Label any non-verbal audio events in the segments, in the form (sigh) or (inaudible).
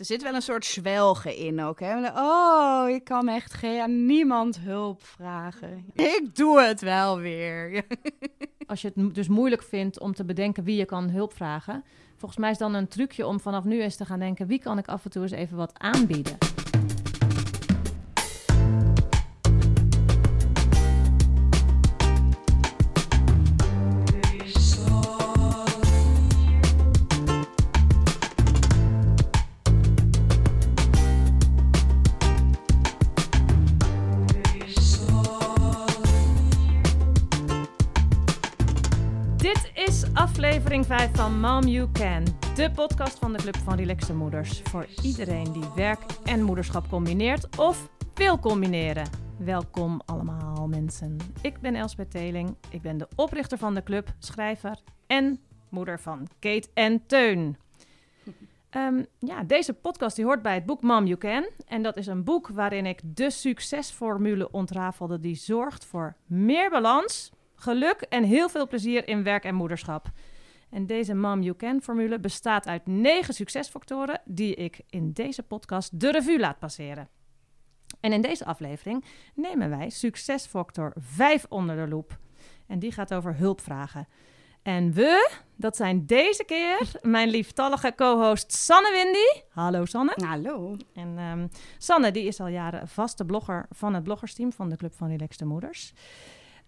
Er zit wel een soort zwelgen in ook. Hè? Oh, ik kan echt geen, niemand hulp vragen. Ik doe het wel weer. (laughs) Als je het dus moeilijk vindt om te bedenken wie je kan hulp vragen, volgens mij is dan een trucje om vanaf nu eens te gaan denken: wie kan ik af en toe eens even wat aanbieden? 5 van Mom You Can, de podcast van de Club van Relaxte Moeders. Voor iedereen die werk en moederschap combineert of wil combineren. Welkom allemaal mensen. Ik ben Elsbeth Teling, ik ben de oprichter van de club, schrijver en moeder van Kate en Teun. Ehm, ja, deze podcast die hoort bij het boek Mom You Can. En dat is een boek waarin ik de succesformule ontrafelde die zorgt voor meer balans, geluk en heel veel plezier in werk en moederschap. En deze Mom You Can formule bestaat uit negen succesfactoren die ik in deze podcast de revue laat passeren. En in deze aflevering nemen wij succesfactor 5 onder de loep. En die gaat over hulpvragen. En we, dat zijn deze keer mijn lieftallige co-host Sanne Windy. Hallo Sanne. Hallo. En ehm, Sanne, die is al jaren vaste blogger van het bloggersteam van de Club van Relaxte Moeders.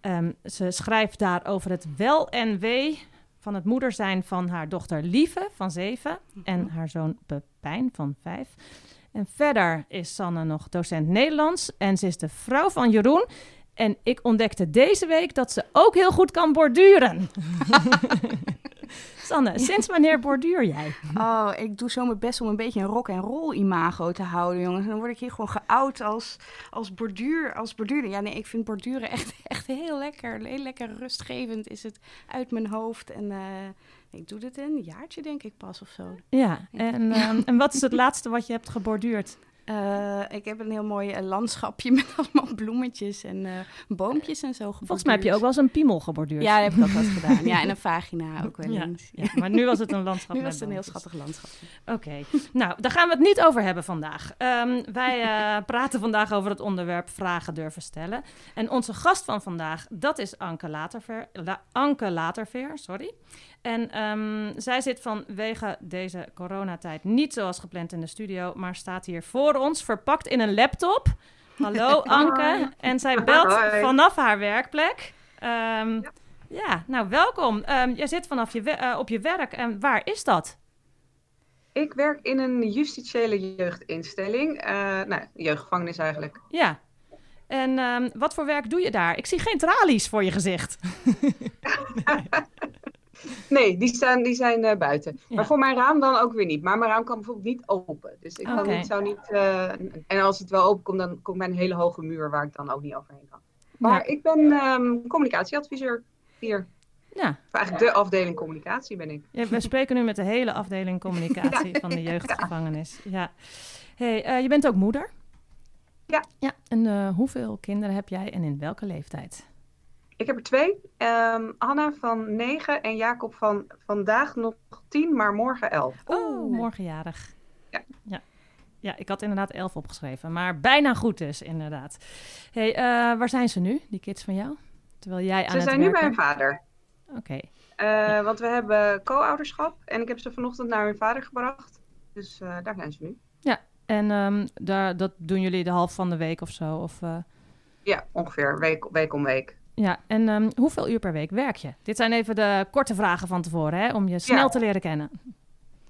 Ehm, ze schrijft daar over het wel en wee van het moeder zijn van haar dochter Lieve van zeven en haar zoon Pepijn van vijf. En verder is Sanne nog docent Nederlands en ze is de vrouw van Jeroen. En ik ontdekte deze week dat ze ook heel goed kan borduren. (laughs) (laughs) Sanne, sinds wanneer borduur jij? Oh, ik doe zo mijn best om een beetje een rock en roll imago te houden, jongens. En dan word ik hier gewoon geout als, als borduur, als borduurder. Ja, nee, ik vind borduren echt, echt heel lekker. Heel lekker rustgevend is het uit mijn hoofd. En eh, ik doe dit een jaartje, denk ik, pas of zo. Ja, en, ehm, en wat is het laatste wat je hebt geborduurd? Uh, ik heb een heel mooi uh, landschapje (laughs) met allemaal bloemetjes en uh, boompjes en zo geborduurd. Volgens mij heb je ook wel eens een piemel geborduurd. Ja, dat heb ik ook wel eens gedaan. Ja, en een (laughs) vagina ook wel eens. Ja. maar nu was het een landschap (laughs) Nu was het een heel schattig landschapje. Oké, okay. nou, daar gaan we het niet over hebben vandaag. Um, wij praten vandaag over het onderwerp vragen durven stellen. En onze gast van vandaag, dat is Anke Laterveer. La Anke Laterveer, sorry. En um, zij zit vanwege deze coronatijd niet zoals gepland in de studio, maar staat hier voor ons, verpakt in een laptop. Hallo (laughs) Anke. En zij belt vanaf haar werkplek. Um, ja. ja. nou welkom. Um, jij zit vanaf je uh, op je werk. En waar is dat? Ik werk in een justitiële jeugdinstelling. Uh, nou, jeugdgevangenis eigenlijk. Ja. En um, wat voor werk doe je daar? Ik zie geen tralies voor je gezicht. (laughs) (laughs) Nee, die, staan, die zijn uh, buiten. Ja. Maar voor mijn raam dan ook weer niet. Maar mijn raam kan bijvoorbeeld niet open. Dus ik kan niet, zou niet... uh, en als het wel open komt, dan komt bij een hele hoge muur waar ik dan ook niet overheen kan. Maar Ja. ik ben ehm, communicatieadviseur hier. Ja, eigenlijk de afdeling communicatie ben ik. ja, we spreken nu met de hele afdeling communicatie (laughs) van de jeugdgevangenis. Ja. Hey, uh, je bent ook moeder? Ja. Ja, en uh, hoeveel kinderen heb jij en in welke leeftijd? Ik heb er twee. Um, Hanna van 9 en Jacob van vandaag nog 10, maar morgen 11. Oh, morgenjarig. Ja. ja. Ja, ik had inderdaad 11 opgeschreven, maar bijna goed dus, inderdaad. Hey, uh, waar zijn ze nu, die kids van jou? Terwijl jij aan ze het zijn nu bij hun vader. Oké. Okay. Uh, ja. Want we hebben co-ouderschap en ik heb ze vanochtend naar hun vader gebracht. Dus uh, daar zijn ze nu. Ja, en um, daar, dat doen jullie de half van de week of zo? Of, uh... Ja, ongeveer, week, week om week. Ja, en um, hoeveel uur per week werk je? Dit zijn even de korte vragen van tevoren, hè, om je snel ja. te leren kennen.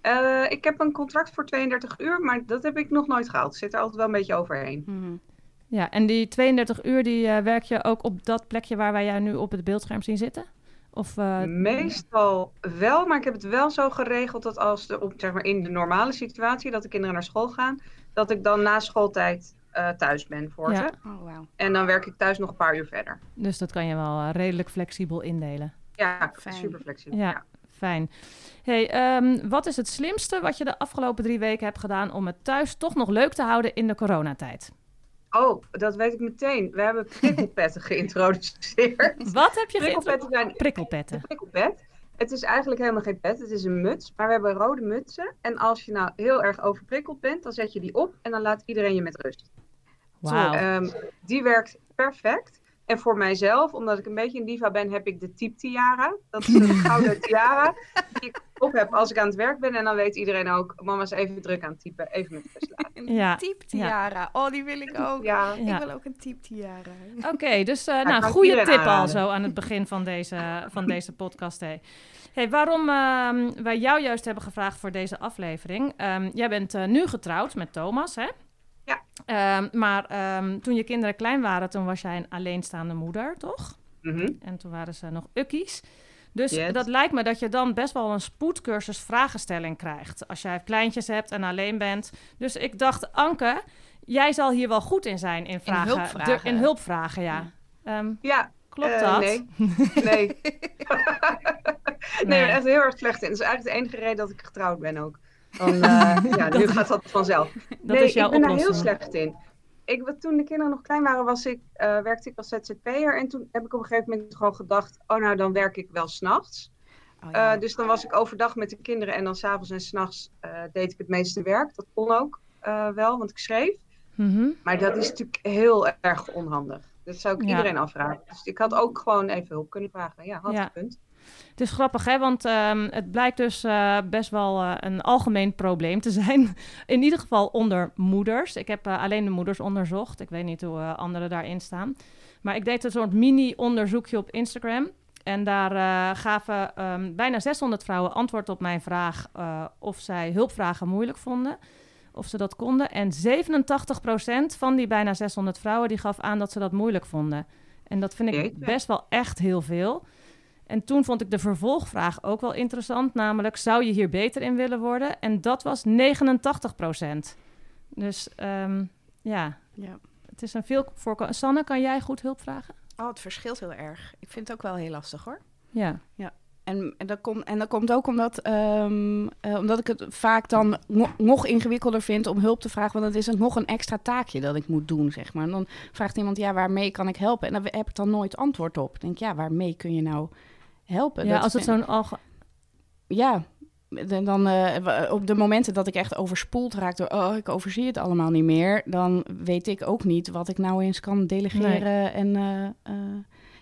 Uh, ik heb een contract voor 32 uur, maar dat heb ik nog nooit gehaald. Ik zit er altijd wel een beetje overheen. Mm -hmm. Ja, en die 32 uur, die uh, werk je ook op dat plekje waar wij jou nu op het beeldscherm zien zitten? Of, uh... Meestal wel, maar ik heb het wel zo geregeld dat als de, op, zeg maar in de normale situatie, dat de kinderen naar school gaan, dat ik dan na schooltijd uh, thuis ben voor ja. ze. Oh, wow. En dan werk ik thuis nog een paar uur verder. Dus dat kan je wel uh, redelijk flexibel indelen. Ja, fijn. super flexibel. Ja, ja. fijn. Hey, um, wat is het slimste wat je de afgelopen drie weken hebt gedaan om het thuis toch nog leuk te houden in de coronatijd? Oh, dat weet ik meteen. We hebben prikkelpetten (laughs) geïntroduceerd. Wat heb je prikkelpetten? Zijn... Prikkelpetten. Prikkelpet. Het is eigenlijk helemaal geen pet, het is een muts. Maar we hebben rode mutsen. En als je nou heel erg overprikkeld bent, dan zet je die op en dan laat iedereen je met rust. Wauw. Ehm, die werkt perfect. En voor mijzelf, omdat ik een beetje een diva ben, heb ik de type tiara. Dat is een (laughs) gouden tiara die ik op heb als ik aan het werk ben. En dan weet iedereen ook, mama is even druk aan het typen, even met rust laten. (laughs) Een Ja, type tiara. Oh, die wil ik ook. Ja. Ik wil ook een type tiara. Oké, dus eh nou, goede tip al zo aan het begin van deze, van deze podcast. Hey. Hey, waarom ehm, wij jou juist hebben gevraagd voor deze aflevering. Ehm, jij bent eh, nu getrouwd met Thomas, hè? Ja. Ehm, maar ehm, toen je kinderen klein waren, toen was jij een alleenstaande moeder, toch? Mhm. En toen waren ze nog ukkies. Dus Yes. dat lijkt me dat je dan best wel een spoedcursus vragenstelling krijgt. Als jij kleintjes hebt en alleen bent. Dus ik dacht, Anke, jij zal hier wel goed in zijn in vragen. hulpvragen. De- in hulpvragen, ja. Ehm, ja klopt eh, dat? Nee. (laughs) Nee. (laughs) nee, ik ben echt heel erg slecht in. Dat is eigenlijk de enige reden dat ik getrouwd ben ook. Dan, eh, (laughs) ja, (laughs) nu gaat dat vanzelf. (laughs) Dat nee, is jouw ik ben daar heel slecht in. Ik, toen de kinderen nog klein waren, was ik, eh, werkte ik als ZZP'er. En toen heb ik op een gegeven moment gewoon gedacht... oh, nou, dan werk ik wel s'nachts. Oh, ja. Eh dus dan was ik overdag met de kinderen... en dan s'avonds en s'nachts deed ik het meeste werk. Dat kon ook wel, want ik schreef. Mhm. Maar dat is natuurlijk heel erg onhandig. Dat zou ik Ja. iedereen afvragen. Dus ik had ook gewoon even hulp kunnen vragen. Ja, had Ja. gekund. Het is grappig, hè? Want ehm, het blijkt dus eh, best wel eh, een algemeen probleem te (laughs) zijn. In ieder geval onder moeders. Ik heb eh, alleen de moeders onderzocht. Ik weet niet hoe anderen daarin staan. Maar ik deed een soort mini-onderzoekje op Instagram. En daar gaven ehm, bijna 600 vrouwen antwoord op mijn vraag of zij hulpvragen moeilijk vonden. Of ze dat konden. En 87% van die bijna 600 vrouwen die gaf aan dat ze dat moeilijk vonden. En dat vind ik best wel echt heel veel. En toen vond ik de vervolgvraag ook wel interessant, namelijk zou je hier beter in willen worden? En dat was 89 Dus ehm, ja, ja. het is een veel voorkomend. Sanne, kan jij goed hulp vragen? Oh, het verschilt heel erg. Ik vind het ook wel heel lastig hoor. Ja. En, en, dat, komt, en dat komt ook omdat, ehm, eh, omdat ik het vaak dan no- nog ingewikkelder vind om hulp te vragen. Want het is een, nog een extra taakje dat ik moet doen, zeg maar. En dan vraagt iemand, ja, waarmee kan ik helpen? En dan heb ik dan nooit antwoord op. Ik denk, ja, waarmee kun je nou helpen? ja, Dat als het zo'n alge... Ja, en dan eh, op de momenten dat ik echt overspoeld raak door... oh, ik overzie het allemaal niet meer... dan weet ik ook niet wat ik nou eens kan delegeren. En, eh, eh,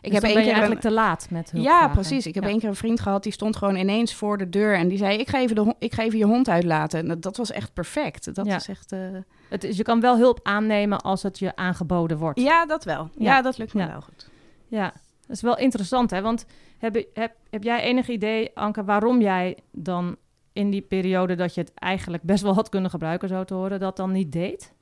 ik Dus heb dan één keer een- eigenlijk te laat met hulp ja, precies. Ik heb Ja. één keer een vriend gehad, die stond gewoon ineens voor de deur en die zei: Ik ga even, de ik ga even je hond uitlaten. En dat, dat was echt perfect. Dat Ja. is echt. Het is, je kan wel hulp aannemen als het je aangeboden wordt. Ja, dat wel. Ja, Ja. dat lukt me wel goed. Ja, dat is wel interessant, hè? Want heb, heb, heb jij enig idee, Anke, waarom jij dan in die periode dat je het eigenlijk best wel had kunnen gebruiken, zo te horen, dat dan niet deed?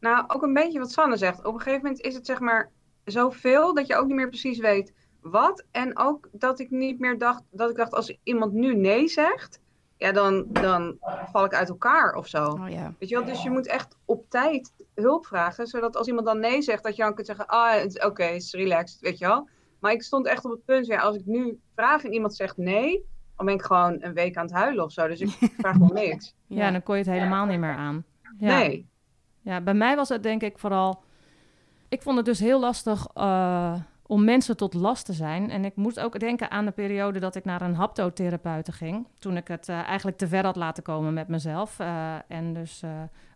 Nou, ook een beetje wat Sanne zegt. Op een gegeven moment is het zeg maar zoveel dat je ook niet meer precies weet wat. En ook dat ik niet meer dacht, dat ik dacht als iemand nu nee zegt, ja, dan, dan val ik uit elkaar of zo. Oh ja. Weet je wel, dus je moet echt op tijd hulp vragen, zodat als iemand dan nee zegt, dat je dan kunt zeggen, ah, oké, het is relaxed, weet je wel. Maar ik stond echt op het punt, ja, als ik nu vraag en iemand zegt nee, dan ben ik gewoon een week aan het huilen of zo. Dus ik (laughs) vraag nog niks. Ja, dan kon je het helemaal niet meer aan. Ja. Nee. Ja, bij mij was het denk ik vooral. Ik vond het dus heel lastig eh, om mensen tot last te zijn. En ik moest ook denken aan de periode dat ik naar een haptotherapeute ging. Toen ik het eh, eigenlijk te ver had laten komen met mezelf. eh, en dus eh,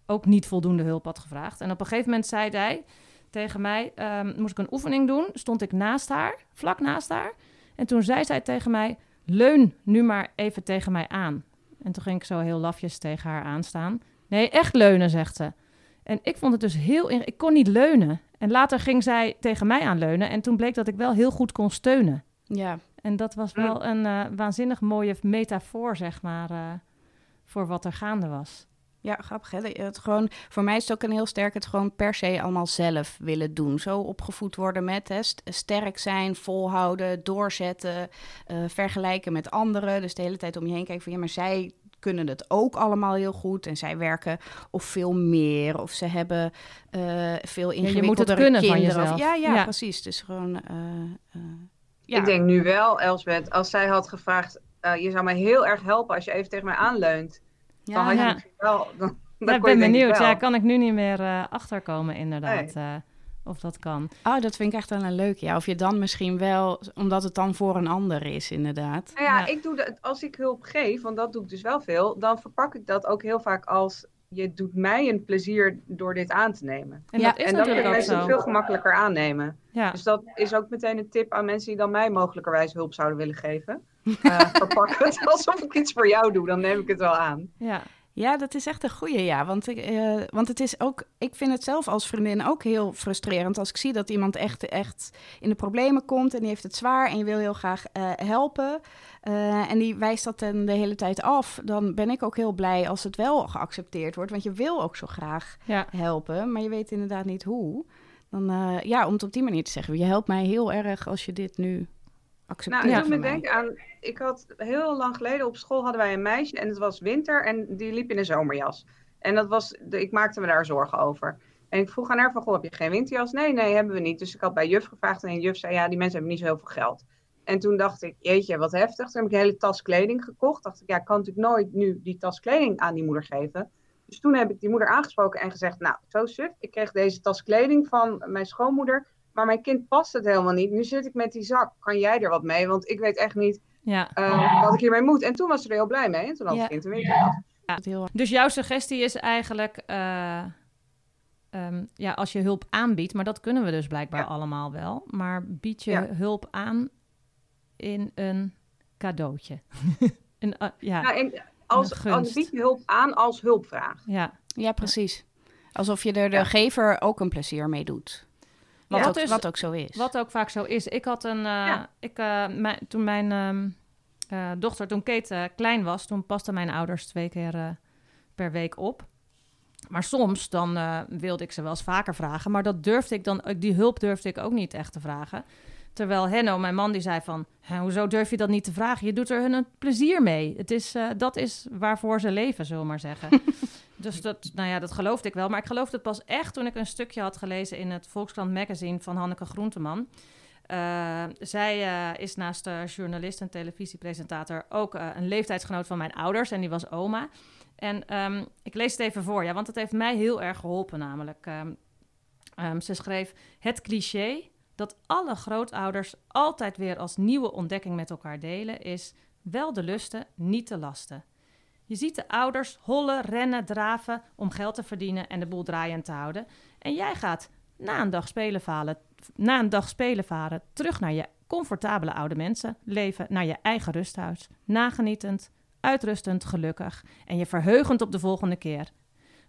ook niet voldoende hulp had gevraagd. En op een gegeven moment zei hij tegen mij: ehm, moest ik een oefening doen? Stond ik naast haar, vlak naast haar. En toen zei zij tegen mij: leun nu maar even tegen mij aan. En toen ging ik zo heel lafjes tegen haar aanstaan. Nee, echt leunen, zegt ze. En ik vond het dus heel... in- Ik kon niet leunen. En later ging zij tegen mij aan leunen. En toen bleek dat ik wel heel goed kon steunen. Ja. En dat was wel een eh, waanzinnig mooie metafoor, zeg maar, eh, voor wat er gaande was. Ja, grappig. Hè? Het gewoon, voor mij is het ook een heel sterk het gewoon per se allemaal zelf willen doen. Zo opgevoed worden met hè, st- sterk zijn, volhouden, doorzetten, eh, vergelijken met anderen. Dus de hele tijd om je heen kijken van ja, maar zij kunnen het ook allemaal heel goed. En zij werken of veel meer. Of ze hebben eh, veel je moet het ingewikkeldere kunnen van kinderen. jezelf. Of- ja, ja, Ja. precies. Dus gewoon... eh, eh, ja. Ik denk nu wel, Elsbeth, als zij had gevraagd, eh, je zou mij heel erg helpen als je even tegen mij aanleunt. Dan ja, had je ja. wel. Dan, dan ik ben benieuwd. wel. Ja, kan ik nu niet meer eh, achterkomen, inderdaad. Nee. eh. of dat kan. Oh, dat vind ik echt wel een leuke. Ja, of je dan misschien wel, omdat het dan voor een ander is, inderdaad. Nou ja, Ja. ik doe dat als ik hulp geef, want dat doe ik dus wel veel, dan verpak ik dat ook heel vaak als je doet mij een plezier door dit aan te nemen. En Ja, dat is en dan kunnen mensen het veel gemakkelijker aannemen. Ja. Dus dat is ook meteen een tip aan mensen die dan mij mogelijkerwijs hulp zouden willen geven. Eh, verpak het (laughs) alsof ik iets voor jou doe, dan neem ik het wel aan. Ja. Ja, dat is echt een goeie, ja. Want, ik, eh, want het is ook, ik vind het zelf als vriendin ook heel frustrerend als ik zie dat iemand echt, echt in de problemen komt en die heeft het zwaar en je wil heel graag eh, helpen. eh, en die wijst dat dan de hele tijd af. Dan ben ik ook heel blij als het wel geaccepteerd wordt, want je wil ook zo graag ja. helpen, maar je weet inderdaad niet hoe. Dan, eh, ja, om het op die manier te zeggen, je helpt mij heel erg als je dit nu Nou, ik doe me denken aan, ik had heel lang geleden op school hadden wij een meisje en het was winter en die liep in een zomerjas. En dat was, ik maakte me daar zorgen over. En ik vroeg aan haar van, goh, heb je geen winterjas? Nee, nee, hebben we niet. Dus ik had bij juf gevraagd en juf zei, ja, die mensen hebben niet zo heel veel geld. En toen dacht ik, jeetje, wat heftig. Toen heb ik een hele tas kleding gekocht. Dacht ik, ja, ik kan natuurlijk nooit nu die tas kleding aan die moeder geven. Dus toen heb ik die moeder aangesproken en gezegd, nou, zo suf, ik kreeg deze tas kleding van mijn schoonmoeder. Maar mijn kind past het helemaal niet. Nu zit ik met die zak. Kan jij er wat mee? Want ik weet echt niet ja. eh, wat ik hiermee moet. En toen was ze er heel blij mee. En toen had Ja. het kind een. Dat heel Dus jouw suggestie is eigenlijk, eh, ehm, ja, als je hulp aanbiedt, maar dat kunnen we dus blijkbaar Ja. allemaal wel. Maar bied je Ja. hulp aan in een cadeautje. (laughs) een, eh, ja, Nou, en als, gunst. als bied je hulp aan als hulpvraag. ja. Ja, precies. Alsof je er de Ja. gever ook een plezier mee doet. Wat, Ja. ook, wat ook zo is. Wat ook vaak zo is. Ik had een. eh, Ja. ik, eh, mijn, toen mijn ehm, eh, dochter, toen Kate klein was, toen pasten mijn ouders twee keer per week op. Maar soms dan wilde ik ze wel eens vaker vragen. Maar dat durfde ik dan, die hulp durfde ik ook niet echt te vragen. Terwijl Henno, mijn man, die zei van... "Hè, hoezo durf je dat niet te vragen? Je doet er hun een plezier mee. Het is, dat is waarvoor ze leven, zullen we maar zeggen. (laughs) dus dat, nou ja, dat geloofde ik wel. Maar ik geloofde het pas echt toen ik een stukje had gelezen... in het Volkskrant magazine van Hanneke Groenteman. Eh, zij eh, is naast journalist en televisiepresentator... ook eh, een leeftijdsgenoot van mijn ouders. En die was oma. En ehm, ik lees het even voor, ja, want het heeft mij heel erg geholpen namelijk. Ehm, ehm, ze schreef... Het cliché dat alle grootouders altijd weer als nieuwe ontdekking met elkaar delen, is wel de lusten, niet de lasten. Je ziet de ouders hollen, rennen, draven om geld te verdienen en de boel draaiend te houden. En jij gaat na een dag spelen varen, na een dag spelen varen terug naar je comfortabele oude mensen, leven naar je eigen rusthuis, nagenietend, uitrustend, gelukkig en je verheugend op de volgende keer.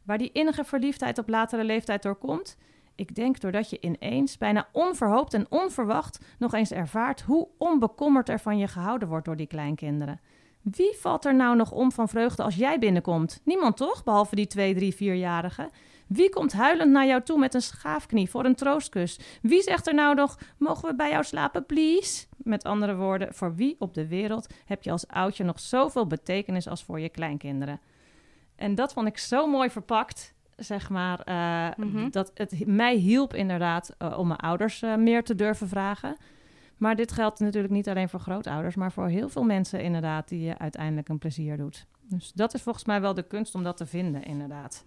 Waar die innige verliefdheid op latere leeftijd doorkomt, ik denk doordat je ineens, bijna onverhoopt en onverwacht, nog eens ervaart hoe onbekommerd er van je gehouden wordt door die kleinkinderen. Wie valt er nou nog om van vreugde als jij binnenkomt? Niemand toch, behalve die twee, drie, vierjarigen? Wie komt huilend naar jou toe met een schaafknie voor een troostkus? Wie zegt er nou nog, mogen we bij jou slapen, please? Met andere woorden, voor wie op de wereld heb je als oudje nog zoveel betekenis als voor je kleinkinderen? En dat vond ik zo mooi verpakt, zeg maar. eh, Mhm. Dat het mij hielp inderdaad eh, om mijn ouders eh, meer te durven vragen. Maar dit geldt natuurlijk niet alleen voor grootouders, maar voor heel veel mensen inderdaad die je uiteindelijk een plezier doet. Dus dat is volgens mij wel de kunst om dat te vinden, inderdaad.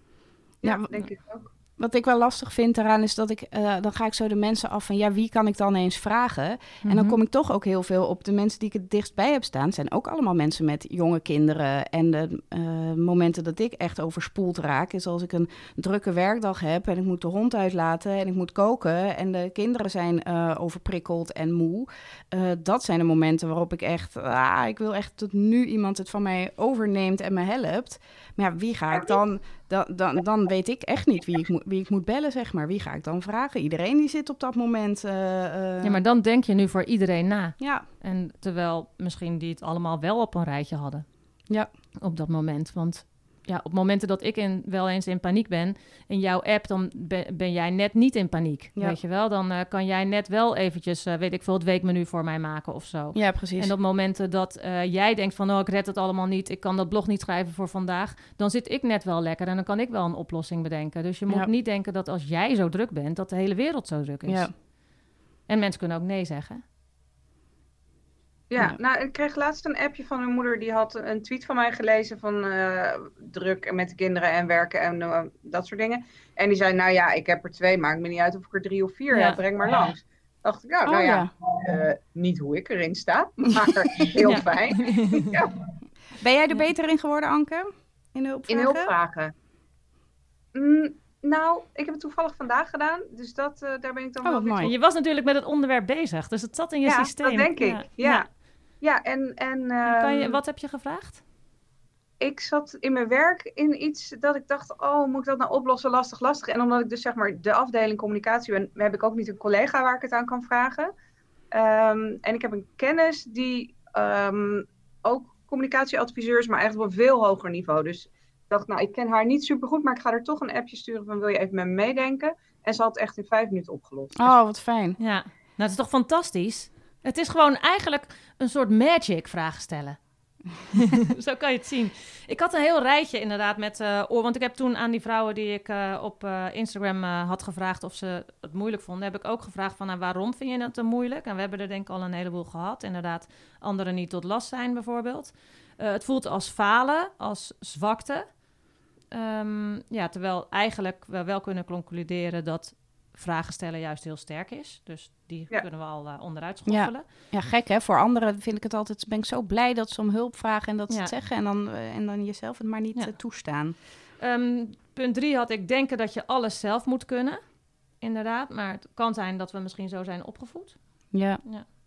Ja, denk ik ook. Wat ik wel lastig vind eraan is dat ik, eh, dan ga ik zo de mensen af van, ja, wie kan ik dan eens vragen? En Mhm. dan kom ik toch ook heel veel op de mensen die ik het dichtst bij heb staan. zijn ook allemaal mensen met jonge kinderen. En de eh, momenten dat ik echt overspoeld raak, is als ik een drukke werkdag heb en ik moet de hond uitlaten en ik moet koken en de kinderen zijn eh, overprikkeld en moe. Eh, dat zijn de momenten waarop ik echt, ah, ik wil echt dat nu iemand het van mij overneemt en me helpt. Maar ja, wie ga ik dan? Dan, dan, dan weet ik echt niet wie ik, moet, wie ik moet bellen, zeg maar. Wie ga ik dan vragen? Iedereen die zit op dat moment. eh, eh, Ja, maar dan denk je nu voor iedereen na. ja, En terwijl misschien die het allemaal wel op een rijtje hadden ja. op dat moment. Want ja, op momenten dat ik in, wel eens in paniek ben, in jouw app, dan ben, ben jij net niet in paniek. Ja. Weet je wel? Dan eh, kan jij net wel eventjes, eh, weet ik veel, het weekmenu voor mij maken of zo. Ja, precies. En op momenten dat eh, jij denkt van, oh, ik red het allemaal niet, ik kan dat blog niet schrijven voor vandaag, dan zit ik net wel lekker en dan kan ik wel een oplossing bedenken. Dus je moet Ja. niet denken dat als jij zo druk bent, dat de hele wereld zo druk is. ja. En mensen kunnen ook nee zeggen. Ja, Ja. nou, ik kreeg laatst een appje van mijn moeder. Die had een tweet van mij gelezen van eh, druk met de kinderen en werken en eh, dat soort dingen. En die zei, nou ja, ik heb er twee, maakt me niet uit of ik er drie of vier Ja. heb, breng maar langs. Dacht ik, ja, Oh, nou ja. ja, eh, niet hoe ik erin sta, maar (laughs) heel fijn. (laughs) Ja, Ben jij er beter in geworden, Anke? In de in hulpvragen? hulpvragen. Mm, nou, ik heb het toevallig vandaag gedaan, dus dat, eh, daar ben ik dan Oh, wel mooi. Je was natuurlijk met het onderwerp bezig, dus het zat in je Ja, systeem. dat denk ik. Ja. Ja, en, en En Kan je, ehm, wat heb je gevraagd? ik zat in mijn werk in iets dat ik dacht, oh, moet ik dat nou oplossen? Lastig, lastig. En omdat ik dus zeg maar de afdeling communicatie ben, heb ik ook niet een collega waar ik het aan kan vragen. Ehm, en ik heb een kennis die ehm, ook communicatieadviseur is, maar eigenlijk op een veel hoger niveau. Dus ik dacht, nou, ik ken haar niet super goed, maar ik ga er toch een appje sturen van, wil je even met me meedenken? En ze had het echt in vijf minuten opgelost. Oh, wat fijn. Ja, nou, het is toch fantastisch? Het is gewoon eigenlijk een soort magic vragen stellen. (laughs) Zo kan je het zien. Ik had een heel rijtje inderdaad met eh oor. Want ik heb toen aan die vrouwen die ik eh, op eh, Instagram had gevraagd of ze het moeilijk vonden, heb ik ook gevraagd van nou, waarom vind je het moeilijk? En we hebben er denk ik al een heleboel gehad. Inderdaad, anderen niet tot last zijn bijvoorbeeld. Het voelt als falen, als zwakte. Ehm, ja, terwijl eigenlijk we wel kunnen concluderen dat vragen stellen juist heel sterk is. Dus die Ja. kunnen we al eh, onderuit schoffelen. Ja, gek hè. Voor anderen vind ik het altijd, ben ik zo blij dat ze om hulp vragen en dat ze Ja. het zeggen. En dan, eh, en dan jezelf het maar niet Ja. eh, toestaan. Ehm, punt drie had ik denken dat je alles zelf moet kunnen. Inderdaad, maar het kan zijn dat we misschien zo zijn opgevoed. Ja.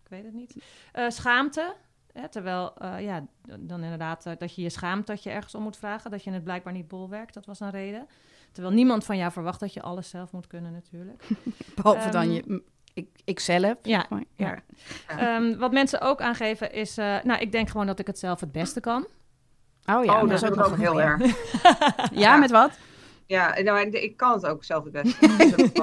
Ik weet het niet. Eh, schaamte. Hè, terwijl, eh, ja, dan inderdaad dat je je schaamt dat je ergens om moet vragen. Dat je het blijkbaar niet bolwerkt, dat was een reden. Terwijl niemand van jou verwacht dat je alles zelf moet kunnen natuurlijk. (laughs) Behalve dan Ehm, je, ik, ik zelf. Ja, Maar, ja. Ehm, wat mensen ook aangeven is... eh, nou, ik denk gewoon dat ik het zelf het beste kan. Oh ja, oh, dat dat is ook nog heel erg. (laughs) Ja, met wat? Ja, nou, ik kan het ook zelf het beste.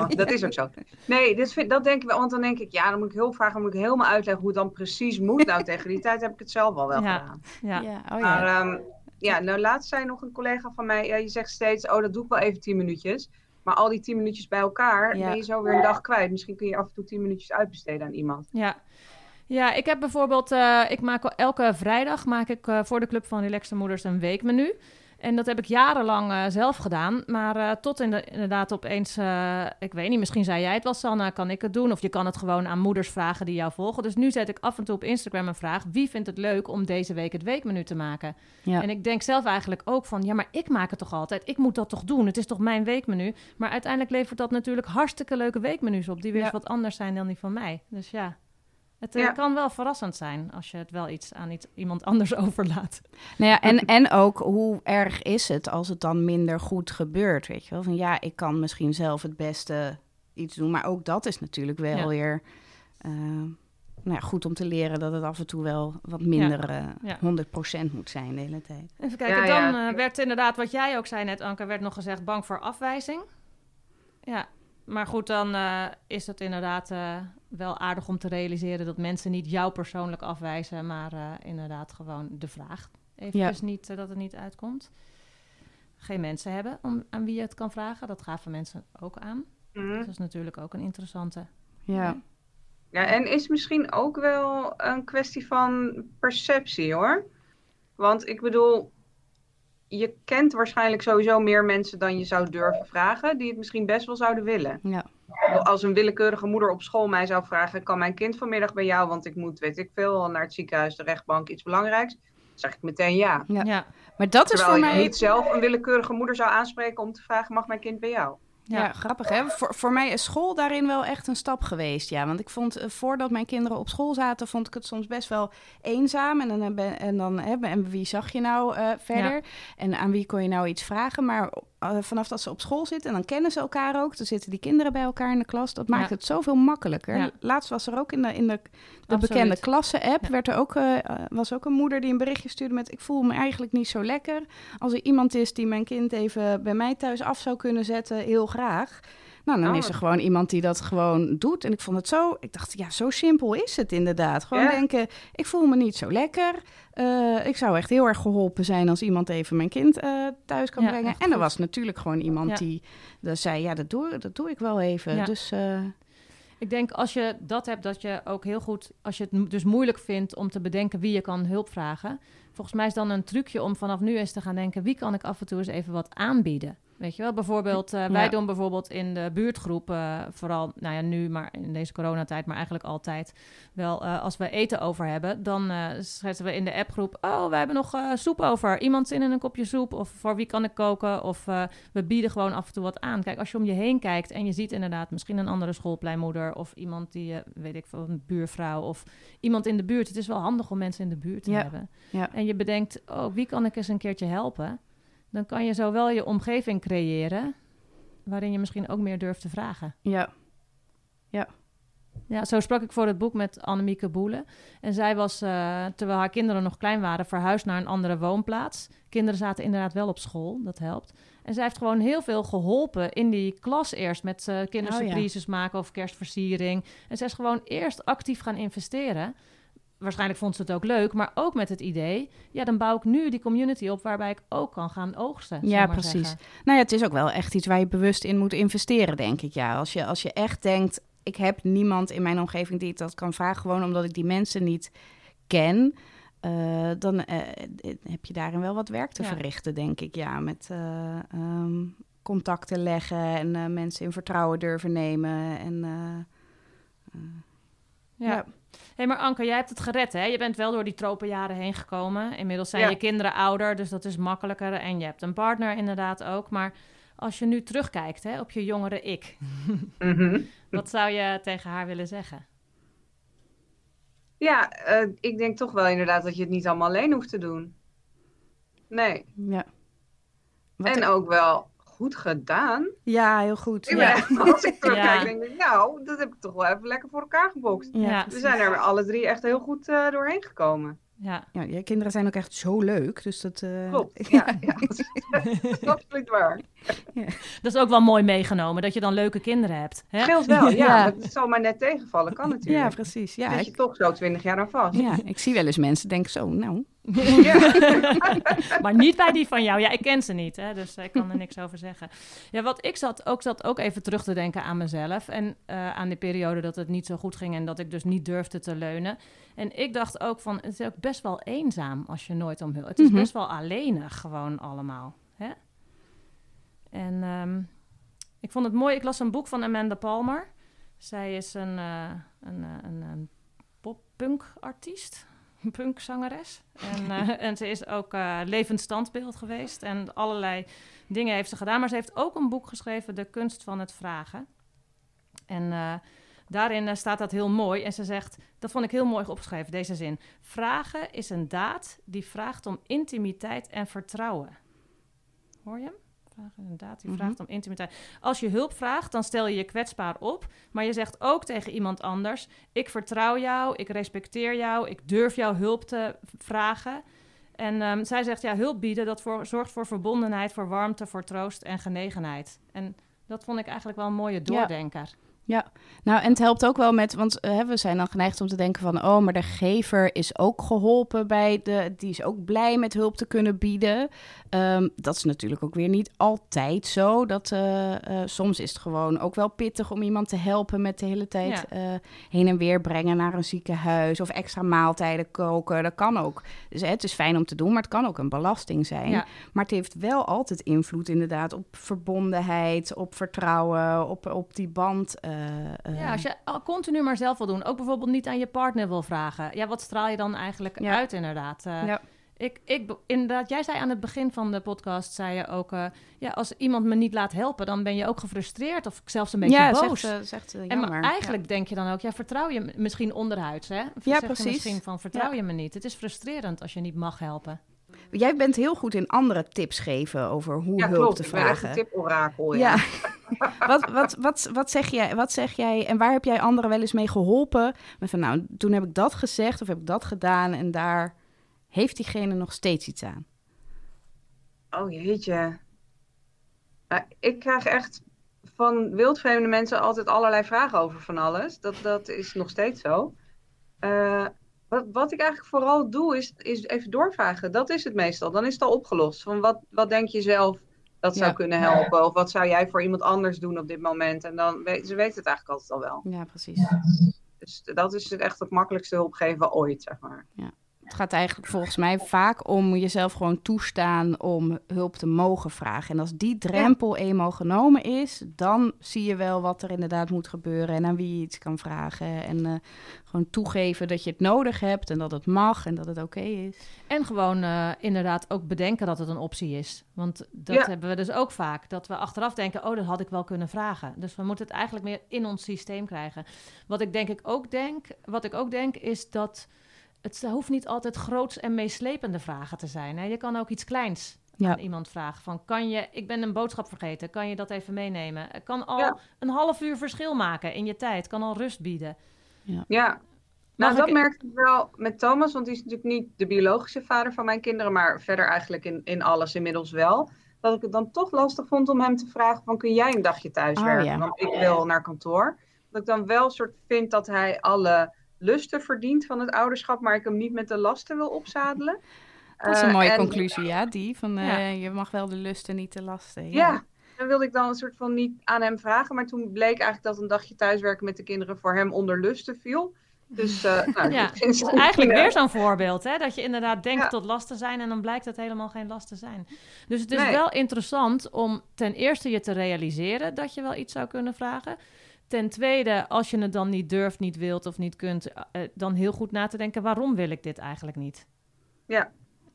(laughs) Dat is ook, zo. Nee, dit vind, dat denk ik wel. Want dan denk ik, ja, dan moet ik hulp vragen. Dan moet ik helemaal uitleggen hoe het dan precies moet. Nou, tegen die tijd heb ik het zelf al wel Ja. gedaan. Ja, Ja, oh Maar ja. Ja, nou laatst zei nog een collega van mij, ja, je zegt steeds, oh dat doe ik wel even tien minuutjes. Maar al die tien minuutjes bij elkaar, Ja. ben je zo weer een dag kwijt. Misschien kun je af en toe tien minuutjes uitbesteden aan iemand. Ja. Ja, ik heb bijvoorbeeld, eh, ik maak elke vrijdag maak ik eh, voor de Club van Relaxte Moeders een weekmenu. En dat heb ik jarenlang eh, zelf gedaan. Maar eh, tot in de- inderdaad opeens, eh, ik weet niet, misschien zei jij het wel, Sanne, kan ik het doen? Of je kan het gewoon aan moeders vragen die jou volgen. Dus nu zet ik af en toe op Instagram een vraag. Wie vindt het leuk om deze week het weekmenu te maken? Ja. En ik denk zelf eigenlijk ook van, ja, maar ik maak het toch altijd? Ik moet dat toch doen? Het is toch mijn weekmenu? Maar uiteindelijk levert dat natuurlijk hartstikke leuke weekmenu's op. Die weer Ja. wat anders zijn dan die van mij. Dus ja, het eh, Ja. kan wel verrassend zijn als je het wel iets aan iets, iemand anders (laughs) overlaat. Nou ja, en, en ook hoe erg is het als het dan minder goed gebeurt, weet je wel? Van ja, ik kan misschien zelf het beste iets doen, maar ook dat is natuurlijk wel Ja. weer eh, nou ja, goed om te leren dat het af en toe wel wat minder eh Ja. 100% moet zijn de hele tijd. Even kijken, Ja, dan ja. eh, werd inderdaad, wat jij ook zei net, Anke, werd nog gezegd bang voor afwijzing. Ja, maar goed, dan eh, is het inderdaad eh, wel aardig om te realiseren dat mensen niet jou persoonlijk afwijzen, maar eh, inderdaad gewoon de vraag. Even Ja. dus niet dat het niet uitkomt. Geen mensen hebben om, aan wie je het kan vragen. Dat gaven mensen ook aan. Mhm. Dat is natuurlijk ook een interessante. Ja, Ja, en is misschien ook wel een kwestie van perceptie hoor. Want ik bedoel, je kent waarschijnlijk sowieso meer mensen dan je zou durven vragen, die het misschien best wel zouden willen. ja. Als een willekeurige moeder op school mij zou vragen: kan mijn kind vanmiddag bij jou? Want ik moet, weet ik veel, naar het ziekenhuis, de rechtbank, iets belangrijks. Dan zeg ik meteen ja. Ja. Ja, Maar dat is voor ik mij... niet zelf een willekeurige moeder zou aanspreken om te vragen: mag mijn kind bij jou? Ja, Ja. grappig hè. Voor, voor mij is school daarin wel echt een stap geweest. Ja, want ik vond eh, voordat mijn kinderen op school zaten, vond ik het soms best wel eenzaam. En dan, hebben, en dan en wie zag je nou eh, verder? En aan wie kon je nou iets vragen? Maar eh, vanaf dat ze op school zitten, en dan kennen ze elkaar ook. Dan zitten die kinderen bij elkaar in de klas. Dat maakt Ja. het zoveel makkelijker. Ja. Laatst was er ook in de, in de, de bekende klassen-app, Ja. werd er ook, eh, eh, was ook een moeder die een berichtje stuurde met... ik voel me eigenlijk niet zo lekker. Als er iemand is die mijn kind even bij mij thuis af zou kunnen zetten, heel graag. Nou, dan Oh. is er gewoon iemand die dat gewoon doet. En ik vond het zo... Ik dacht, ja, zo simpel is het inderdaad. Gewoon Ja. denken, ik voel me niet zo lekker. Eh, ik zou echt heel erg geholpen zijn als iemand even mijn kind eh, thuis kan Ja, brengen. En er goed. was natuurlijk gewoon iemand Ja. die dat zei, ja, dat doe, dat doe ik wel even. Dus eh, Ik denk als je dat hebt, dat je ook heel goed, als je het dus moeilijk vindt om te bedenken wie je kan hulp vragen. Volgens mij is dan een trucje om vanaf nu eens te gaan denken, wie kan ik af en toe eens even wat aanbieden? Weet je wel, bijvoorbeeld, uh, wij doen bijvoorbeeld in de buurtgroep, uh, vooral, nou ja, nu, maar in deze coronatijd, maar eigenlijk altijd wel, uh, als we eten over hebben, dan zetten we in de appgroep, oh, wij hebben nog soep over. Iemand zin in een kopje soep? Of voor wie kan ik koken? Of we bieden gewoon af en toe wat aan. Kijk, als je om je heen kijkt en je ziet inderdaad misschien een andere schoolpleinmoeder of iemand die, weet ik veel, een buurvrouw of iemand in de buurt. Het is wel handig om mensen in de buurt te ja. hebben. Ja. En je bedenkt, oh, wie kan ik eens een keertje helpen? Dan kan je zo wel je omgeving creëren waarin je misschien ook meer durft te vragen. Ja. Ja. Ja, zo sprak ik voor het boek met Annemieke Boelen. En zij was, uh, terwijl haar kinderen nog klein waren, verhuisd naar een andere woonplaats. Kinderen zaten inderdaad wel op school, dat helpt. En zij heeft gewoon heel veel geholpen in die klas eerst met uh, kindersurprises oh, ja. maken of kerstversiering. En zij is gewoon eerst actief gaan investeren waarschijnlijk vond ze het ook leuk, maar ook met het idee, ja, dan bouw ik nu die community op waarbij ik ook kan gaan oogsten. Ja, precies. Zeggen. Nou ja, het is ook wel echt iets waar je bewust in moet investeren, denk ik. Ja, als je, als je echt denkt, ik heb niemand in mijn omgeving die ik dat kan vragen, gewoon omdat ik die mensen niet ken. Uh, dan uh, heb je daarin wel wat werk te ja. verrichten, denk ik. Ja, met uh, um, contacten leggen en mensen in vertrouwen durven nemen. En, ja. ja hey, maar Anke, jij hebt het gered, hè? Je bent wel door die tropenjaren heen gekomen. Inmiddels zijn ja. je kinderen ouder, dus dat is makkelijker. En je hebt een partner inderdaad ook. Maar als je nu terugkijkt hè, op je jongere ik... (laughs) mm -hmm. wat zou je tegen haar willen zeggen? Ja, uh, ik denk toch wel inderdaad dat je het niet allemaal alleen hoeft te doen. Nee. Ja. Wat en ook wel goed gedaan. Ja, heel goed. Ik ja. echt, als ik (laughs) terugkijk, ja. denk ik, nou, dat heb ik toch wel even lekker voor elkaar gebokst. Ja, We zijn er alle drie echt heel goed uh, doorheen gekomen. Ja. ja, je kinderen zijn ook echt zo leuk. Dus dat, uh... Klopt, (laughs) ja, ja dat, is, (laughs) dat is absoluut waar. Ja. Dat is ook wel mooi meegenomen, dat je dan leuke kinderen hebt. Hè? Scheelt wel, ja. ja. Het zal maar net tegenvallen, kan natuurlijk. Ja, precies. Ja, Zit je ik... toch zo twintig jaar aan vast. Ja, ik zie wel eens mensen denken zo, nou... (laughs) maar niet bij die van jou. Ja, ik ken ze niet, hè, dus ik kan er niks over zeggen. Ja, wat ik zat ook, zat ook even terug te denken aan mezelf... en uh, aan die periode dat het niet zo goed ging... en dat ik dus niet durfde te leunen. En ik dacht ook van, het is ook best wel eenzaam als je nooit om hulp... Het is -hmm. best wel alleenig gewoon allemaal, hè? En um, ik vond het mooi. Ik las een boek van Amanda Palmer. Zij is een, uh, een, een, een pop-punk-artiest, een punkzangeres. En, uh, (laughs) en ze is ook uh, levend standbeeld geweest. En allerlei dingen heeft ze gedaan. Maar ze heeft ook een boek geschreven, De kunst van het vragen. En daarin staat dat heel mooi. En ze zegt, dat vond ik heel mooi opgeschreven, deze zin. Vragen is een daad die vraagt om intimiteit en vertrouwen. Hoor je hem? Inderdaad, die vraagt om intimiteit. Als je hulp vraagt, dan stel je je kwetsbaar op. Maar je zegt ook tegen iemand anders: Ik vertrouw jou, ik respecteer jou, ik durf jouw hulp te vragen. En um, zij zegt: Ja, hulp bieden, dat voor, zorgt voor verbondenheid, voor warmte, voor troost en genegenheid. En dat vond ik eigenlijk wel een mooie doordenker. Ja. Ja, nou en het helpt ook wel met, want uh, we zijn dan geneigd om te denken van, oh, maar de gever is ook geholpen bij de, die is ook blij met hulp te kunnen bieden. Um, dat is natuurlijk ook weer niet altijd zo. Dat uh, uh, soms is het gewoon ook wel pittig om iemand te helpen met de hele tijd ja. heen en weer brengen naar een ziekenhuis of extra maaltijden koken. Dat kan ook. Dus het is fijn om te doen, maar het kan ook een belasting zijn. Ja. Maar het heeft wel altijd invloed inderdaad op verbondenheid, op vertrouwen, op, op die band. Uh, ja, als je continu maar zelf wil doen, ook bijvoorbeeld niet aan je partner wil vragen. Ja, wat straal je dan eigenlijk ja. uit inderdaad? Uh, ja. Ik, ik, inderdaad, jij zei aan het begin van de podcast, zei je ook, uh, ja, als iemand me niet laat helpen, dan ben je ook gefrustreerd of zelfs een beetje ja, boos. Zegt, zegt, uh, en maar eigenlijk ja. denk je dan ook, ja, vertrouw je misschien onderhuids, hè? Of ja, precies. Je misschien van, vertrouw je me niet. Het is frustrerend als je niet mag helpen. Jij bent heel goed in andere tips geven over hoe ja, hulp klopt. te Ik vragen. ben echt een tiporakel, ja. (laughs) wat, wat, wat, wat, zeg jij, wat zeg jij en waar heb jij anderen wel eens mee geholpen? Met van, nou, toen heb ik dat gezegd of heb ik dat gedaan en daar heeft diegene nog steeds iets aan. Oh jeetje. Nou, ik krijg echt van wildvreemde mensen altijd allerlei vragen over van alles. Dat, dat is nog steeds zo. Uh, wat, wat ik eigenlijk vooral doe, is, is even doorvragen. Dat is het meestal. Dan is het al opgelost. Van wat, wat denk je zelf dat zou Ja. kunnen helpen? Of wat zou jij voor iemand anders doen op dit moment? En dan weet, ze weet het eigenlijk altijd al wel. Ja, precies. Dus dat is het echt het makkelijkste hulp geven ooit, zeg maar. Het gaat eigenlijk volgens mij vaak om jezelf gewoon toestaan om hulp te mogen vragen. En als die drempel eenmaal genomen is, dan zie je wel wat er inderdaad moet gebeuren en aan wie je iets kan vragen. En eh, gewoon toegeven dat je het nodig hebt en dat het mag en dat het oké is. En gewoon eh, inderdaad ook bedenken dat het een optie is. Want dat Ja. hebben we dus ook vaak. Dat we achteraf denken, oh, dat had ik wel kunnen vragen. Dus we moeten het eigenlijk meer in ons systeem krijgen. Wat ik denk ik ook denk, wat ik ook denk, is dat het hoeft niet altijd groots en meeslepende vragen te zijn. Hè? Je kan ook iets kleins Ja. aan iemand vragen. Van, kan je, ik ben een boodschap vergeten, kan je dat even meenemen? Het kan al Ja. een half uur verschil maken in je tijd. Kan al rust bieden. Ja. Mag Nou, dat ik- merkte ik wel met Thomas, want die is natuurlijk niet de biologische vader van mijn kinderen, maar verder eigenlijk in, in alles inmiddels wel. Dat ik het dan toch lastig vond om hem te vragen van, kun jij een dagje thuiswerken? Oh, ja. Want ik wil naar kantoor. Dat ik dan wel soort vind dat hij alle lusten verdient van het ouderschap, maar ik hem niet met de lasten wil opzadelen. Dat is een Eh, mooie en- conclusie, ja, die van eh, je mag wel de lusten, niet de lasten. Ja, dan wilde ik dan een soort van niet aan hem vragen. Maar toen bleek eigenlijk dat een dagje thuiswerken met de kinderen voor hem onder lusten viel. Dus uh, (laughs) nou, Ja, dat het is eigenlijk weer zo'n voorbeeld, hè? Dat je inderdaad denkt Ja. tot last te zijn en dan blijkt het helemaal geen last te zijn. Dus het is Nee. wel interessant om ten eerste je te realiseren dat je wel iets zou kunnen vragen. Ten tweede, als je het dan niet durft, niet wilt of niet kunt, eh, dan heel goed na te denken, waarom wil ik dit eigenlijk niet? Ja,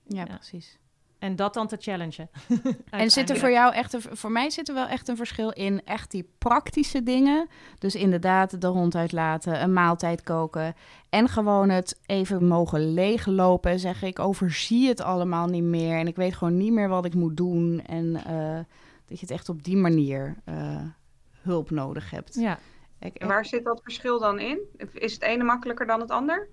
Ja, Ja. precies. En dat dan te challengen. (laughs) En zit er voor jou echt, een, voor mij zit er wel echt een verschil in echt die praktische dingen. Dus inderdaad de hond uitlaten, een maaltijd koken. En gewoon het even mogen leeglopen. Zeggen ik overzie het allemaal niet meer. En ik weet gewoon niet meer wat ik moet doen. En eh, dat je het echt op die manier eh, hulp nodig hebt. Ja, Ik, en waar zit dat verschil dan in? Is het ene makkelijker dan het ander?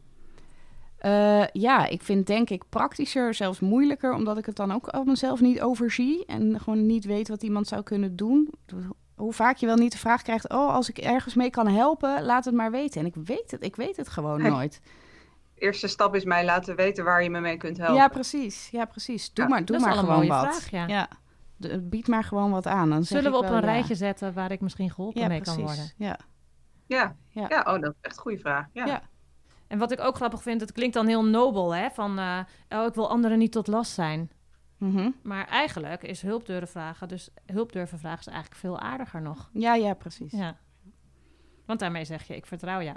Eh, ja, ik vind denk ik praktischer, zelfs moeilijker, omdat ik het dan ook al mezelf niet overzie en gewoon niet weet wat iemand zou kunnen doen. Hoe vaak je wel niet de vraag krijgt, oh, als ik ergens mee kan helpen, laat het maar weten. En ik weet het, ik weet het gewoon (laughs) nooit. Eerste stap is mij laten weten waar je me mee kunt helpen. Ja, precies. Ja, precies. Doe Ja, maar, doe dat is maar gewoon mooie wat. vraag, ja. De- bied maar gewoon wat aan. Dan Zullen we op wel een ja. rijtje zetten waar ik misschien geholpen Ja, mee precies. kan worden? Ja. ja. Ja. Ja. oh, dat is echt een goede vraag. Ja. Ja. En wat ik ook grappig vind, het klinkt dan heel nobel, hè? Van, eh, oh, ik wil anderen niet tot last zijn. Mhm. Maar eigenlijk is hulp durven vragen, dus hulp durven vragen is eigenlijk veel aardiger nog. ja, ja, precies. Ja. Want daarmee zeg je, ik vertrouw jou.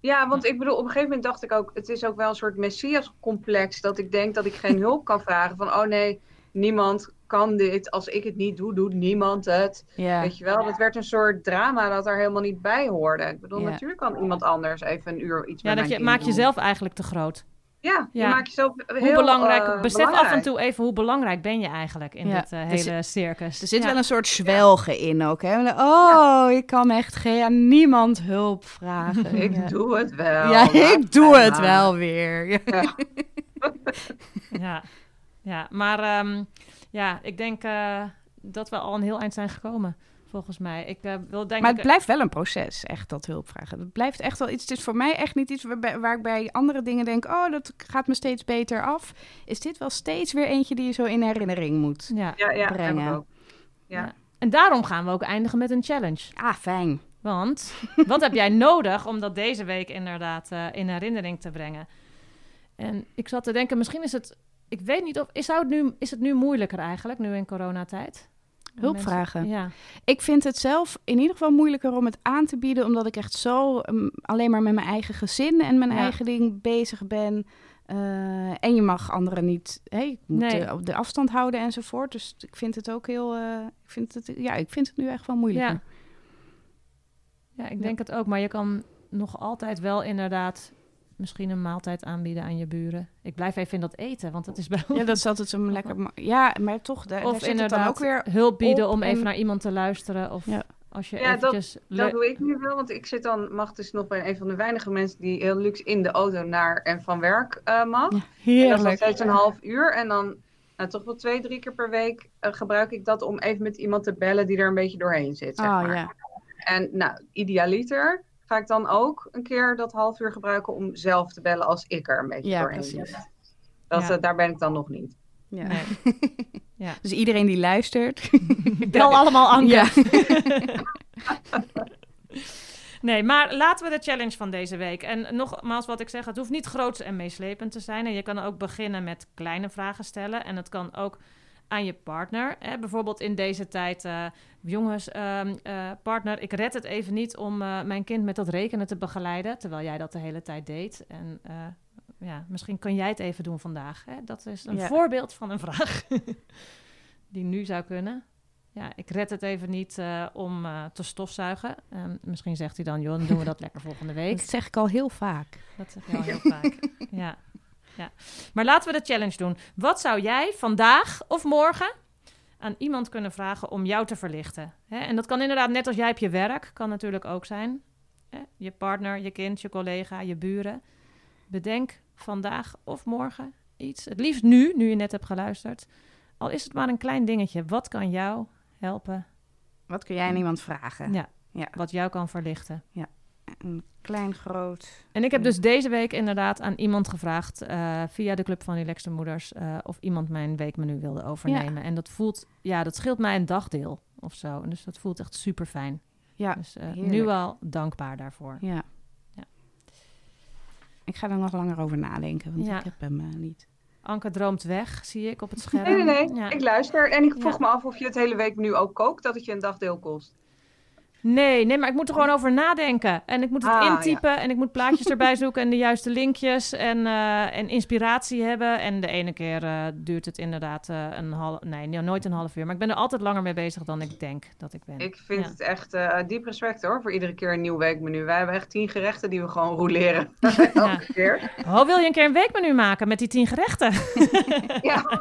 Ja, want ik bedoel, op een gegeven moment dacht ik ook, het is ook wel een soort messias-complex dat ik denk dat ik geen (laughs) hulp kan vragen. Van, oh nee, niemand kan dit. Als ik het niet doe, doet niemand het. Ja. Weet je wel, dat werd een soort drama dat er helemaal niet bij hoorde. Ik bedoel, natuurlijk kan iemand anders even een uur iets Ja, dat je doen. jezelf eigenlijk te groot. Ja, Ja. je maakt jezelf heel hoe belangrijk, eh, besef af en toe even hoe belangrijk ben je eigenlijk in Ja, dit eh, dus- hele circus. Er zit Ja. wel een soort zwelgen in ook. Hè? Oh, ik kan echt geen, aan niemand hulp vragen. (laughs) Ik ja. doe het wel. Ja, ik doe het maar. wel weer. Ja. (laughs) Ja. Maar ehm, ja, ik denk eh, dat we al een heel eind zijn gekomen, volgens mij. Ik eh, wil denk Maar ik... het blijft wel een proces, echt, dat hulp vragen. Het blijft echt wel iets. Het is voor mij echt niet iets waarbij, waar ik bij andere dingen denk... oh, dat gaat me steeds beter af. Is dit wel steeds weer eentje die je zo in herinnering moet? ja. Ja, Brengen. ik ook. Ja. Ja. En daarom gaan we ook eindigen met een challenge. Ah, fijn. Want wat heb jij nodig om dat deze week inderdaad eh, in herinnering te brengen? En ik zat te denken, misschien is het... Ik weet niet of... Is, het, nu, is het nu moeilijker eigenlijk, nu in coronatijd? Hulp Mensen- vragen. Ja. Ik vind het zelf in ieder geval moeilijker om het aan te bieden... omdat ik echt zo um, alleen maar met mijn eigen gezin en mijn Ja. eigen ding bezig ben... Eh, en je mag anderen niet, hè, je moet Nee. de, de afstand houden enzovoort. Dus ik vind het ook heel, eh, ik vind het, ja, ik vind het nu echt wel moeilijker. Ja. Ja, ik denk het ook. Maar je kan nog altijd wel inderdaad misschien een maaltijd aanbieden aan je buren. Ik blijf even in dat eten, want dat is bij Ja, dat is altijd zo (laughs) lekker. Ja, maar toch, daar, Of het dan inderdaad ook weer. hulp bieden om even en- naar iemand te luisteren. Of Ja. als je Ja, dat- eventjes... Dat doe ik nu wel, want ik zit dan, mag dus nog bij een van de weinige mensen die heel luxe in de auto naar en van werk eh, mag. Ja, En dat is heerlijk. steeds een half uur. En dan nou, toch wel twee, drie keer per week eh, gebruik ik dat om even met iemand te bellen die er een beetje doorheen zit. Zeg Oh maar. ja. En nou, idealiter ga ik dan ook een keer dat half uur gebruiken om zelf te bellen als ik er een beetje Ja, doorheen precies. zit. Dat, Ja. eh, daar ben ik dan nog niet. Ja. Nee. (laughs) Ja. Dus iedereen die luistert. (laughs) Bel allemaal Anke. Ja. (laughs) Nee, maar laten we de challenge van deze week. En nogmaals wat ik zeg, het hoeft niet groots en meeslepend te zijn. En je kan ook beginnen met kleine vragen stellen. En het kan ook aan je partner. Hè? Bijvoorbeeld in deze tijd, eh, jongens, ehm, eh, partner, ik red het even niet om eh, mijn kind met dat rekenen te begeleiden, terwijl jij dat de hele tijd deed. En ja, misschien kan jij het even doen vandaag. Hè? Dat is een Ja. voorbeeld van een vraag (laughs) die nu zou kunnen. Ja, ik red het even niet om te stofzuigen. En misschien zegt hij dan, joh, dan doen we dat lekker volgende week. Dat zeg ik al heel vaak. Dat zeg je al heel vaak. (laughs) Ja. Ja. Maar laten we de challenge doen. Wat zou jij vandaag of morgen aan iemand kunnen vragen om jou te verlichten? Hè? En dat kan inderdaad net als jij op je werk, kan natuurlijk ook zijn. Hè? Je partner, je kind, je collega, je buren. Bedenk vandaag of morgen iets. Het liefst nu, nu je net hebt geluisterd. Al is het maar een klein dingetje. Wat kan jou helpen? Wat kun jij aan iemand vragen? Ja. Ja. Wat jou kan verlichten. Een klein, groot. En ik heb dus deze week inderdaad aan iemand gevraagd eh, via de Club van Relaxte Moeders eh, of iemand mijn weekmenu wilde overnemen. En dat voelt, ja, dat scheelt mij een dagdeel of zo. Dus dat voelt echt super fijn. Ja, dus eh, nu al dankbaar daarvoor. ja. Ja. Ik ga er nog langer over nadenken, want Ja. ik heb hem niet. Anke droomt weg, zie ik op het scherm. Nee, nee, nee. Ja. Ik luister en ik vroeg Ja. me af of je het hele week nu ook kookt, dat het je een dagdeel kost. Nee, nee, maar ik moet er gewoon over nadenken. En ik moet het Ah, intypen en ik moet plaatjes erbij zoeken en de juiste linkjes en, eh, en inspiratie hebben. En de ene keer eh, duurt het inderdaad eh, een half, nee, no- nooit een half uur. Maar ik ben er altijd langer mee bezig dan ik denk dat ik ben. Ik vind Ja. het echt diep respect hoor, voor iedere keer een nieuw weekmenu. Wij hebben echt tien gerechten die we gewoon roleren. (laughs) (laughs) Elke keer. Oh, wil je een keer een weekmenu maken met die tien gerechten? (laughs) Ja.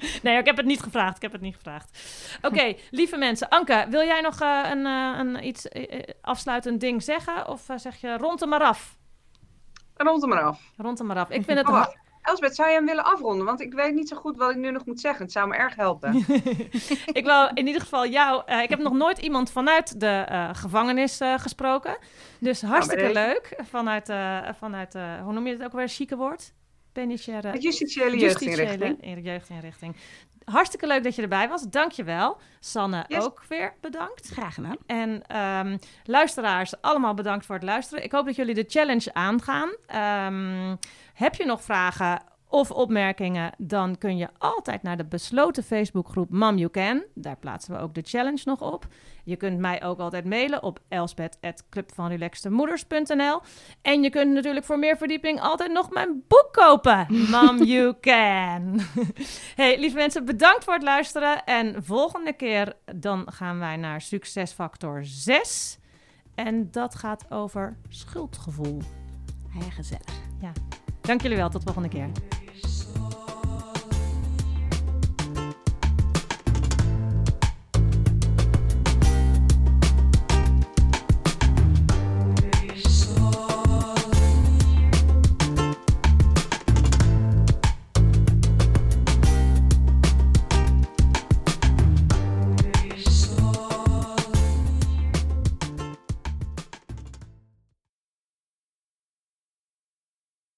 (laughs) Nee, ik heb het niet gevraagd. Ik heb het niet gevraagd. Oké, lieve mensen. Anke, wil jij nog eh, een, eh, een iets eh, afsluitend ding zeggen? Of zeg je rond hem maar af? Rond hem maar af. Rond hem maar af. Ik vind het... Oh. Elsbeth, zou je hem willen afronden? Want ik weet niet zo goed wat ik nu nog moet zeggen. Het zou me erg helpen. (laughs) ik wil in ieder geval jou... ik heb nog nooit iemand vanuit de gevangenis gesproken. Dus hartstikke deze. leuk. Vanuit, vanuit hoe noem je het ook weer, chique woord? Penitentiaire... Justitiële jeugdinrichting. in- jeugdinrichting. Hartstikke leuk dat je erbij was. Dank je wel. Sanne Yes. ook weer bedankt. Graag gedaan. En ehm, luisteraars, allemaal bedankt voor het luisteren. Ik hoop dat jullie de challenge aangaan. Ehm, heb je nog vragen of opmerkingen, dan kun je altijd naar de besloten Facebookgroep Mam You Can. Daar plaatsen we ook de challenge nog op. Je kunt mij ook altijd mailen op elspet.clubvanrelaxtemoeders.nl En je kunt natuurlijk voor meer verdieping altijd nog mijn boek kopen. (laughs) Mam You Can. hey, lieve mensen, bedankt voor het luisteren. En volgende keer dan gaan wij naar succesfactor 6. En dat gaat over schuldgevoel. Heel gezellig. Dank jullie wel, tot volgende keer.